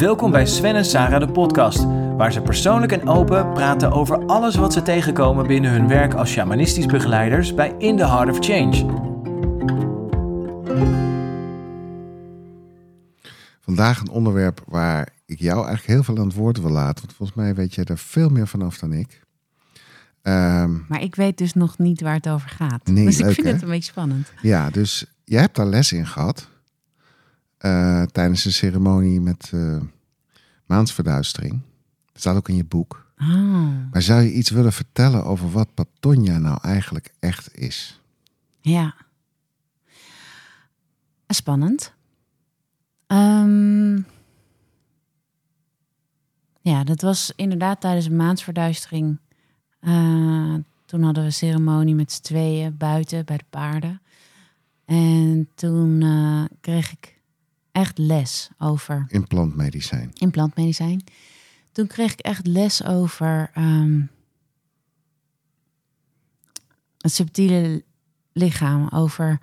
Welkom bij Sven en Sarah de podcast, waar ze persoonlijk en open praten over alles wat ze tegenkomen binnen hun werk als shamanistisch begeleiders bij In the Heart of Change. Vandaag een onderwerp waar ik jou eigenlijk heel veel aan het woord wil laten, want volgens mij weet jij er veel meer vanaf dan ik. Ehm, Maar ik weet dus nog niet waar het over gaat. Nee, dus ik leuk, vind hè? het een beetje spannend. ja, dus jij hebt daar les in gehad eh, tijdens een ceremonie met eh, maansverduistering. Dat staat ook in je boek. Oh, Maar zou je iets willen vertellen over wat Patonia nou eigenlijk echt is? ja. Spannend. Ehm, ja, dat was inderdaad tijdens een maansverduistering. Eh, toen hadden we een ceremonie met z'n tweeën buiten bij de paarden. En toen eh, kreeg ik echt les over In plantmedicijn. in plantmedicijn. Toen kreeg ik echt les over ehm, het subtiele lichaam, over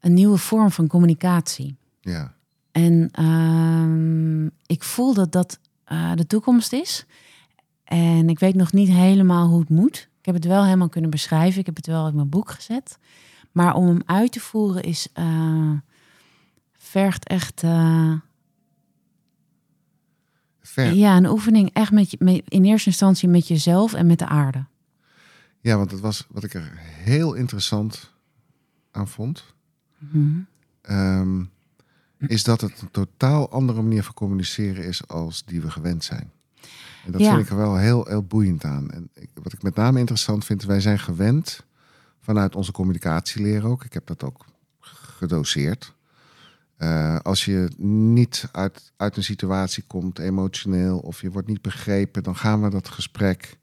een nieuwe vorm van communicatie. Ja, En ehm, ik voel dat dat eh, de toekomst is. En ik weet nog niet helemaal hoe het moet. Ik heb het wel helemaal kunnen beschrijven. Ik heb het wel in mijn boek gezet. Maar om hem uit te voeren is eh, vergt echt eh, ver. ja, een oefening echt met, in eerste instantie met jezelf en met de aarde. Ja, want het was wat ik er heel interessant aan vond. Mhm. ehm, is dat het een totaal andere manier van communiceren is als die we gewend zijn. En dat Ja. vind ik er wel heel, heel boeiend aan. En ik, wat ik met name interessant vind, wij zijn gewend vanuit onze communicatieleer ook. Ik heb dat ook gedoseerd. Eh, als je niet uit, uit een situatie komt, emotioneel, of je wordt niet begrepen, dan gaan we dat gesprek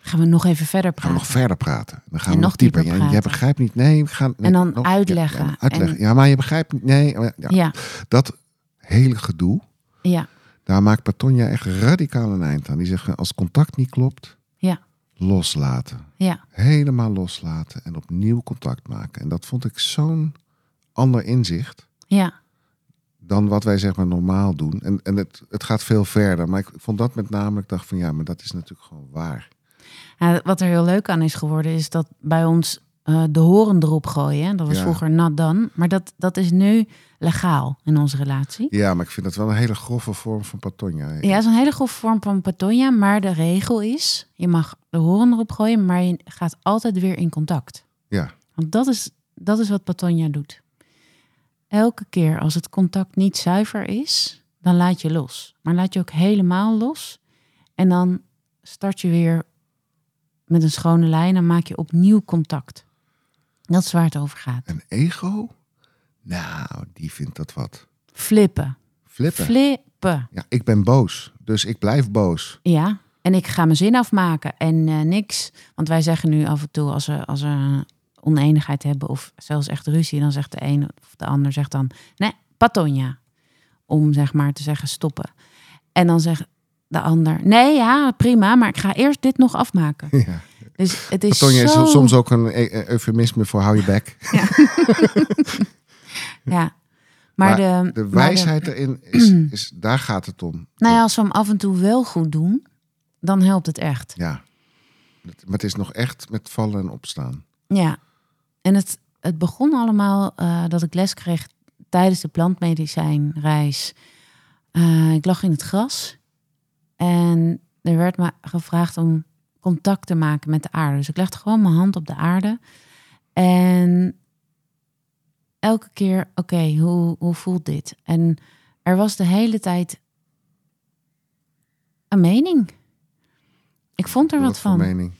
Gaan we nog even verder gaan we praten. nog verder praten. Dan gaan En we nog dieper. dieper Ja, jij praten. begrijpt niet. Nee, we gaan. nee, En dan nog- uitleggen. Ja, uitleggen. En- ja, maar je begrijpt niet. Nee, ja, Ja, dat hele gedoe. ja, Daar maakt Patonia echt radicaal een eind aan. Die zegt als contact niet klopt, ja, loslaten. ja. Helemaal loslaten en opnieuw contact maken. En dat vond ik zo'n ander inzicht ja. Dan wat wij zeg maar normaal doen. En, en het, het gaat veel verder. Maar ik vond dat met name, ik dacht van ja, maar dat is natuurlijk gewoon waar. Ja, wat er heel leuk aan is geworden, is dat bij ons eh, de horen erop gooien. Dat was Ja. vroeger nat dan. Maar dat, dat is nu legaal in onze relatie. Ja, maar ik vind dat wel een hele grove vorm van Patonia. Ja, het is een hele grove vorm van patonia. Maar de regel is, je mag de horen erop gooien, maar je gaat altijd weer in contact. Ja. Want dat is, dat is wat Patonia doet. Elke keer als het contact niet zuiver is, dan laat je los. Maar laat je ook helemaal los. En dan start je weer met een schone lijn en maak je opnieuw contact. Dat is waar het over gaat. Een ego? Nou, die vindt dat wat. Flippen. Flippen. Flippen. ja, ik ben boos, dus ik blijf boos. Ja. En ik ga mijn zin afmaken en eh, niks. Want wij zeggen nu af en toe als we, als we oneenigheid hebben of zelfs echt ruzie, dan zegt de een of de ander zegt dan nee, patonia. Om zeg maar te zeggen stoppen. En dan zegt de ander nee, ja, prima, maar ik ga eerst dit nog afmaken. Ja. Dus het is zo... is soms ook een e- e- eufemisme voor hou je bek. Ja. Maar, de, De maar wijsheid erin, is, is, daar gaat het om. nou ja, als we hem af en toe wel goed doen, dan helpt het echt. Ja. Maar het is nog echt met vallen en opstaan. Ja, en het, het begon allemaal eh, dat ik les kreeg tijdens de plantmedicijnreis. Eh, ik lag in het gras en er werd me gevraagd om contact te maken met de aarde. Dus ik legde gewoon mijn hand op de aarde en elke keer, oké, hoe, hoe voelt dit? En er was de hele tijd een mening. Ik vond er wat van. mening?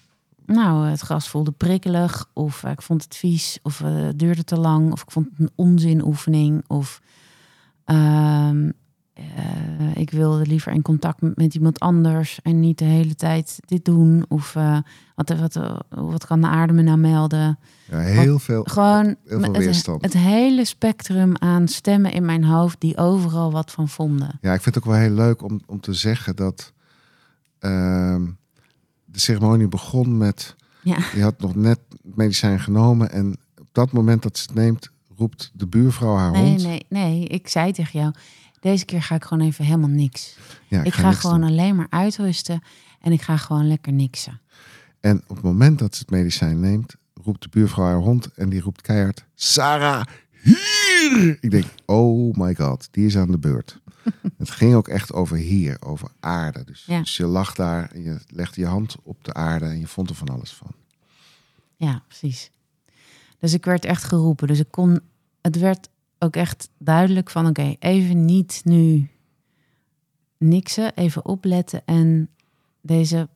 Nou, het gras voelde prikkelig, of ik vond het vies, of eh, het duurde te lang, of ik vond het een onzinoefening, of ehm, eh, ik wilde liever in contact met, iemand anders en niet de hele tijd dit doen, of eh, wat, wat, wat kan de aarde me nou melden? Ja, heel veel. Gewoon heel veel het, weerstand. het hele spectrum aan stemmen in mijn hoofd die overal wat van vonden. Ja, ik vind het ook wel heel leuk om, om te zeggen dat ehm, de ceremonie begon met... Ja. Je had nog net medicijn genomen en op dat moment dat ze het neemt, roept de buurvrouw haar Nee, hond. nee, nee. Ik zei tegen jou, deze keer ga ik gewoon even helemaal niks. Ja, ik ga gewoon doen. alleen maar uitrusten en ik ga gewoon lekker niksen. En op het moment dat ze het medicijn neemt, roept de buurvrouw haar hond en die roept keihard: Sarah, hier! Ik denk: Oh my god, die is aan de beurt. het ging ook echt over hier, over aarde. Dus, Ja. dus je lag daar en je legde je hand op de aarde en je vond er van alles van. Ja, precies. Dus ik werd echt geroepen. Dus ik kon, het werd ook echt duidelijk van oké, even niet nu niksen, even opletten en deze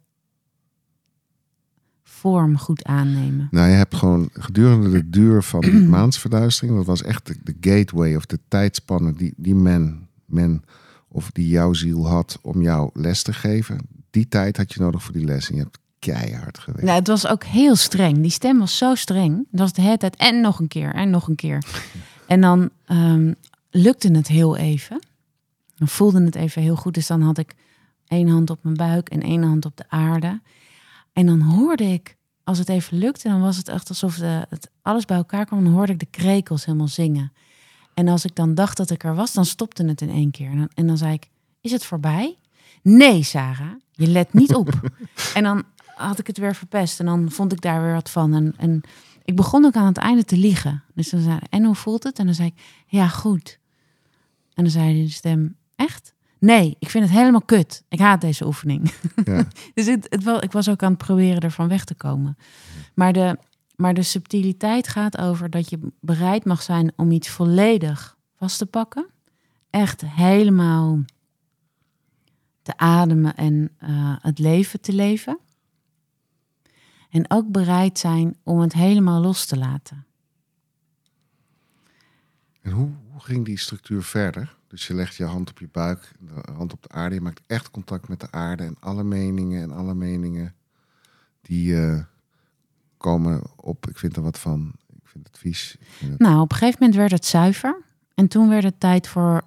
vorm goed aannemen. Nou, je hebt gewoon gedurende de duur van die maansverduistering, dat was echt de, de gateway of de tijdspanne die, die men, men of die jouw ziel had om jou les te geven. Die tijd had je nodig voor die les en je hebt keihard gewerkt. Nou, het was ook heel streng. Die stem was zo streng. Het was de hele tijd en nog een keer en nog een keer. En dan ehm, lukte het heel even. Dan voelde het even heel goed. Dus dan had ik één hand op mijn buik en één hand op de aarde. En dan hoorde ik, als het even lukte, dan was het echt alsof de, het alles bij elkaar kwam. Dan hoorde ik de krekels helemaal zingen. En als ik dan dacht dat ik er was, dan stopte het in één keer. En dan, en dan zei ik, is het voorbij? Nee, Sarah, je let niet op. en dan had ik het weer verpest. En dan vond ik daar weer wat van. En, en ik begon ook aan het einde te liegen. Dus dan zei en hoe voelt het? En dan zei ik, ja, goed. En dan zei de stem, echt? Nee, ik vind het helemaal kut. Ik haat deze oefening. Ja. dus het, het wel, ik was ook aan het proberen ervan weg te komen. Maar de, maar de subtiliteit gaat over dat je bereid mag zijn om iets volledig vast te pakken. Echt helemaal te ademen en eh, het leven te leven. En ook bereid zijn om het helemaal los te laten. En hoe, hoe ging die structuur verder? Dus je legt je hand op je buik, de hand op de aarde. Je maakt echt contact met de aarde en alle meningen en alle meningen die eh, komen op. Ik vind er wat van. Ik vind het vies. Ik vind het- Nou, op een gegeven moment werd het zuiver. En toen werd het tijd voor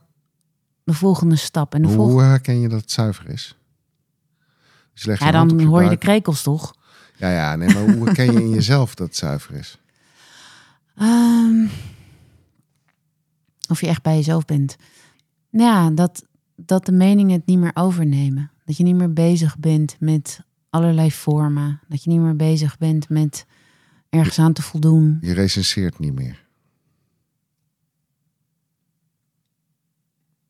de volgende stap. En de hoe, herken je dat het zuiver is? Dus je legt Ja, je hand op dan je hoor je de krekels toch? Ja, ja, nee, maar hoe herken je in jezelf dat het zuiver is? Ehm, of je echt bij jezelf bent. Ja, dat, dat de meningen het niet meer overnemen. Dat je niet meer bezig bent met allerlei vormen. Dat je niet meer bezig bent met ergens aan te voldoen. Je recenseert niet meer.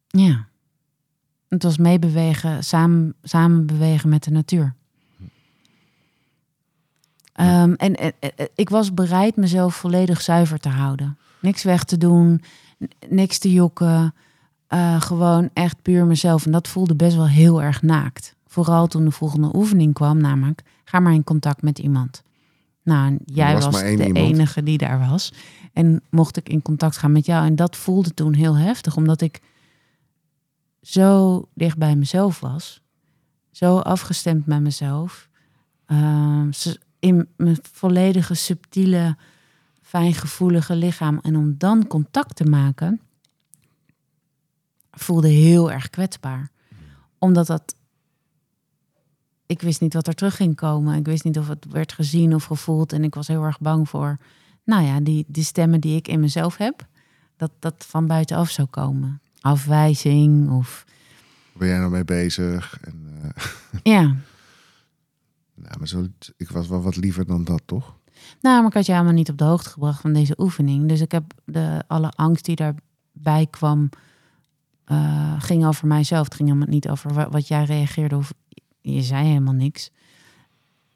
Ja. Het was meebewegen, samen, samen bewegen met de natuur. Ehm, en, en- en- ik was bereid mezelf volledig zuiver te houden. Niks weg te doen, niks te jokken. Eh, gewoon echt puur mezelf. En dat voelde best wel heel erg naakt. Vooral toen de volgende oefening kwam, namelijk ga maar in contact met iemand. Nou, jij was de iemand. enige die daar was. En mocht ik in contact gaan met jou. En dat voelde toen heel heftig, omdat ik zo dicht bij mezelf was. Zo afgestemd met mezelf. Ehm, in mijn volledige subtiele, fijngevoelige lichaam. En om dan contact te maken, voelde heel erg kwetsbaar. Omdat dat... Ik wist niet wat er terug ging komen. Ik wist niet of het werd gezien of gevoeld. En ik was heel erg bang voor, nou ja, die, die stemmen die ik in mezelf heb. Dat dat van buitenaf zou komen. Afwijzing of... Ben jij nou mee bezig? En, eh, Ja, nou, maar zo, ik was wel wat liever dan dat, toch? Nou, maar ik had je helemaal niet op de hoogte gebracht van deze oefening. Dus ik heb de, alle angst die daarbij kwam, eh, ging over mijzelf. Het ging helemaal niet over wa- wat jij reageerde of je zei helemaal niks.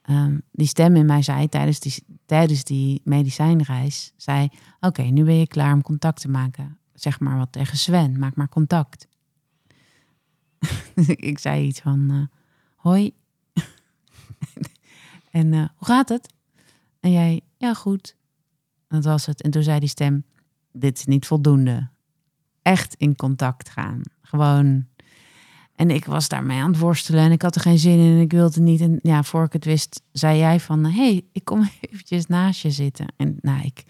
Ehm, die stem in mij zei tijdens die, tijdens die medicijnreis, zei, oké, nu ben je klaar om contact te maken. Zeg maar wat tegen Sven, maak maar contact. ik zei iets van, eh, hoi. en eh, hoe gaat het? En jij, ja goed. Dat was het. En toen zei die stem, dit is niet voldoende. Echt in contact gaan. Gewoon. En ik was daarmee aan het worstelen en ik had er geen zin in en ik wilde niet. En ja, voor ik het wist, zei jij van, hé, hey, ik kom eventjes naast je zitten. En nou, ik...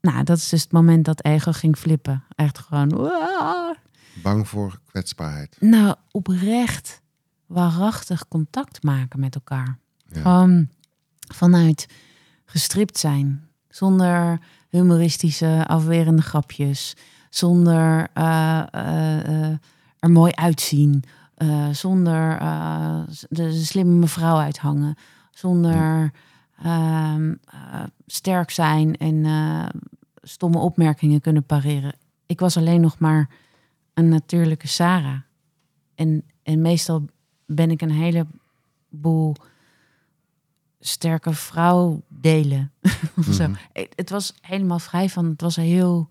Nou, dat is dus het moment dat ego ging flippen. Echt gewoon... "Waaah." Bang voor kwetsbaarheid. Nou, oprecht waarachtig contact maken met elkaar. Ja. Gewoon vanuit gestript zijn. Zonder humoristische, afwerende grapjes. Zonder eh, eh, eh, er mooi uitzien. zonder de slimme mevrouw uithangen. Zonder ehm, eh, sterk zijn en stomme opmerkingen kunnen pareren. Ik was alleen nog maar een natuurlijke Sarah. En, en meestal ben ik een heleboel sterke vrouw delen. of zo. Mhm. Het- was helemaal vrij van, het was heel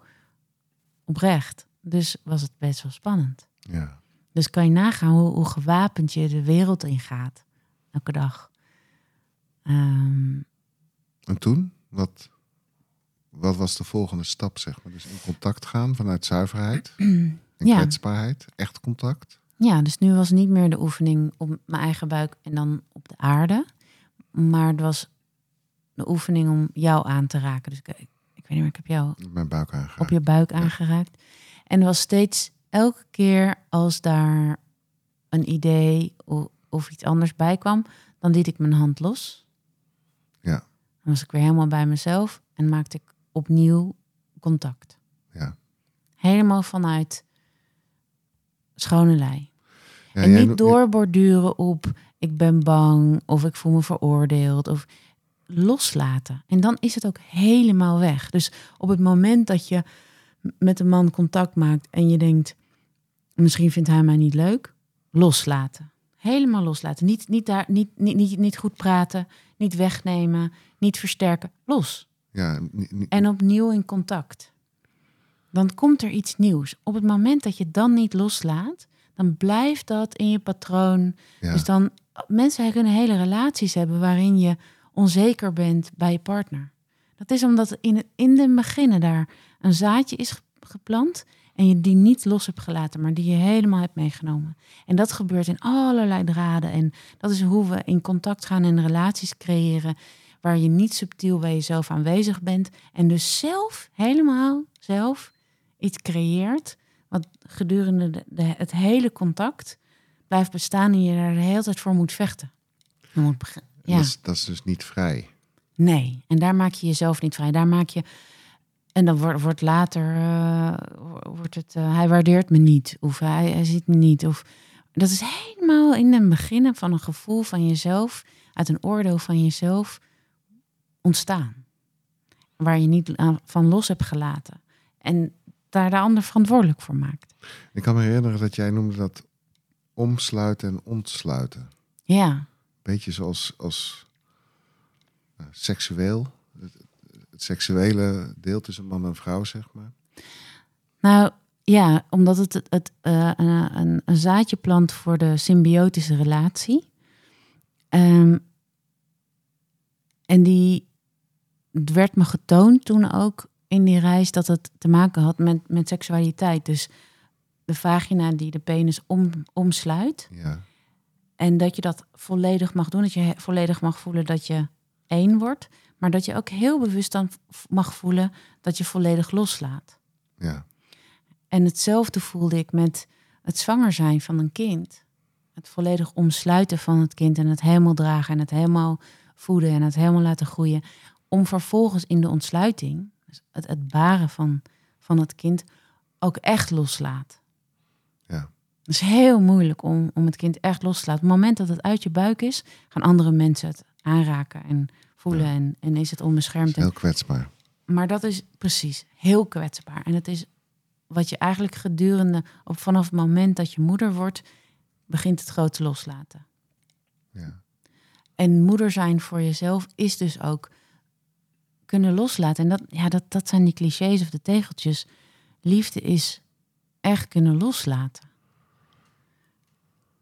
oprecht. Dus was het best wel spannend. Ja. Dus kan je nagaan hoe, hoe gewapend je de wereld ingaat. Elke dag. Ehm, En toen? Wat, wat was de volgende stap, zeg maar? Dus in contact gaan vanuit zuiverheid en Ja. kwetsbaarheid. Echt contact. ja, dus nu was niet meer de oefening op mijn eigen buik en dan op de aarde. Maar het was de oefening om jou aan te raken. Dus ik, ik, ik weet niet meer, ik heb jou Mijn buik aangeraakt. op je buik aangeraakt. En er was steeds elke keer als daar een idee of, of iets anders bij kwam, dan liet ik mijn hand los. Ja. Dan was ik weer helemaal bij mezelf en maakte ik opnieuw contact. Ja. Helemaal vanuit schone lei. Ja, en niet doorborduren op ik ben bang of ik voel me veroordeeld of loslaten. En dan is het ook helemaal weg. Dus op het moment dat je met een man contact maakt en je denkt misschien vindt hij mij niet leuk, loslaten. Helemaal loslaten. Niet, niet, daar, niet, niet, niet, niet goed praten, niet wegnemen, niet versterken. Los. Ja, En opnieuw in contact. Dan komt er iets nieuws. Op het moment dat je dan niet loslaat, dan blijft dat in je patroon. ja. Dus dan, mensen kunnen hele relaties hebben waarin je onzeker bent bij je partner. Dat is omdat in, in de beginnen daar een zaadje is ge- geplant en je die niet los hebt gelaten, maar die je helemaal hebt meegenomen. En dat gebeurt in allerlei draden. En dat is hoe we in contact gaan en relaties creëren, waar je niet subtiel bij jezelf aanwezig bent en dus zelf, helemaal zelf, iets creëert wat gedurende de, de- het hele contact blijft bestaan en je er de hele tijd voor moet vechten. Je moet ja. dat, is, dat is dus niet vrij. Nee, en daar maak je jezelf niet vrij. Daar maak je. En dan wordt, wordt later. eh, wordt het, eh, hij waardeert me niet. Of hij, hij ziet me niet. Of, dat is helemaal in het begin van een gevoel van jezelf. Uit een oordeel van jezelf ontstaan. Waar je niet aan- van los hebt gelaten. En daar de ander verantwoordelijk voor maakt. Ik kan me herinneren dat jij noemde dat omsluiten en ontsluiten. Ja, Beetje zoals als, eh, seksueel. Het, het seksuele deel tussen man en vrouw, zeg maar. Nou ja, omdat het, het, eh, een, een, een zaadje plant voor de symbiotische relatie. Ehm, en die het werd me getoond toen ook in die reis dat het te maken had met, met seksualiteit. Dus de vagina die de penis om, omsluit. Ja, En dat je dat volledig mag doen. Dat je volledig mag voelen dat je één wordt. Maar dat je ook heel bewust dan mag voelen dat je volledig loslaat. ja, En hetzelfde voelde ik met het zwanger zijn van een kind. Het volledig omsluiten van het kind en het helemaal dragen en het helemaal voeden en het helemaal laten groeien. Om vervolgens in de ontsluiting, dus het, het baren van, van het kind, ook echt loslaat. Het is heel moeilijk om, om het kind echt los te laten. Op het moment dat het uit je buik is, gaan andere mensen het aanraken en voelen. Ja. En, en is het onbeschermd. En Heel kwetsbaar. maar dat is precies heel kwetsbaar. En het is wat je eigenlijk gedurende, op, vanaf het moment dat je moeder wordt, begint het grote loslaten. Ja, En moeder zijn voor jezelf is dus ook kunnen loslaten. En dat, ja, dat, dat zijn die clichés of de tegeltjes. Liefde is echt kunnen loslaten.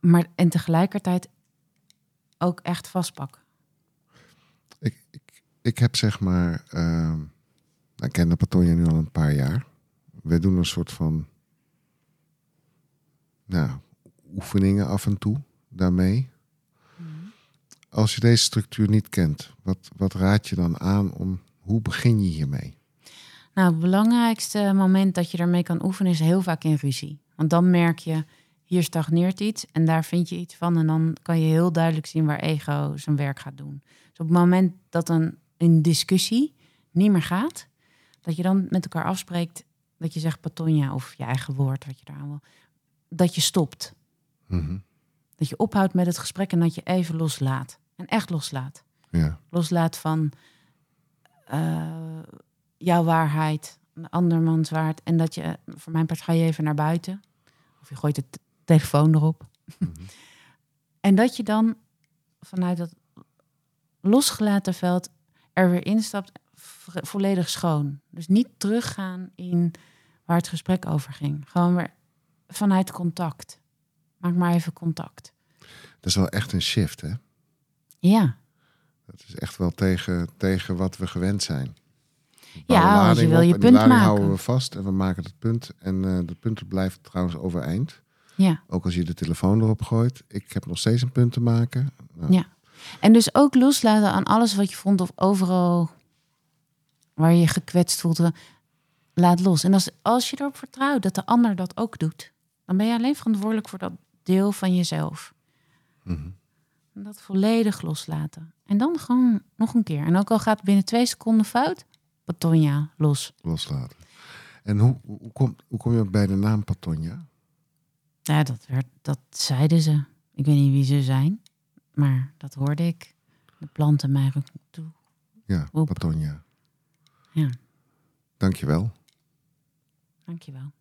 Maar en tegelijkertijd ook echt vastpakken. ik, ik, ik heb zeg maar... ehm, nou, ik ken de Patoja nu al een paar jaar. We doen een soort van... Nou, oefeningen af en toe daarmee. Als je deze structuur niet kent, wat, wat raad je dan aan om... Hoe begin je hiermee? Nou, het belangrijkste moment dat je daarmee kan oefenen is heel vaak in ruzie. Want dan merk je, hier stagneert iets en daar vind je iets van. En dan kan je heel duidelijk zien waar ego zijn werk gaat doen. Dus op het moment dat een, een discussie niet meer gaat, Dat je dan met elkaar afspreekt dat je zegt Patonia of je eigen woord, wat je daar aan wil. Dat je stopt. Mhm. Dat je ophoudt met het gesprek en dat je even loslaat. En echt loslaat. Ja. Loslaat van eh, jouw waarheid, een andermans waarheid. En dat je, voor mijn part, ga je even naar buiten. Of je gooit de t- telefoon erop. en dat je dan vanuit dat losgelaten veld er weer instapt, vo- volledig schoon. Dus niet teruggaan in waar het gesprek over ging. Gewoon weer vanuit contact. Maak maar even contact. Dat is wel echt een shift, hè? Ja, Dat is echt wel tegen, tegen wat we gewend zijn. Ja, als je wil je punt maken. houden we vast en we maken het punt. En eh dat punt blijft trouwens overeind. Ja. Ook als je de telefoon erop gooit. Ik heb nog steeds een punt te maken. Nou, Ja. En dus ook loslaten aan alles wat je vond of overal waar je gekwetst voelt. Laat los. En als, als je erop vertrouwt dat de ander dat ook doet, dan ben je alleen verantwoordelijk voor dat deel van jezelf. mhm. En dat volledig loslaten. En dan gewoon nog een keer. En ook al gaat het binnen twee seconden fout, Patonja, los. Loslaten. En hoe, hoe, kom, hoe kom je bij de naam Patonja? Ja, dat, werd, dat zeiden ze. Ik weet niet wie ze zijn, maar dat hoorde ik. De planten mij toe. Ja, Oep. Patonja. Ja, Dankjewel. dankjewel.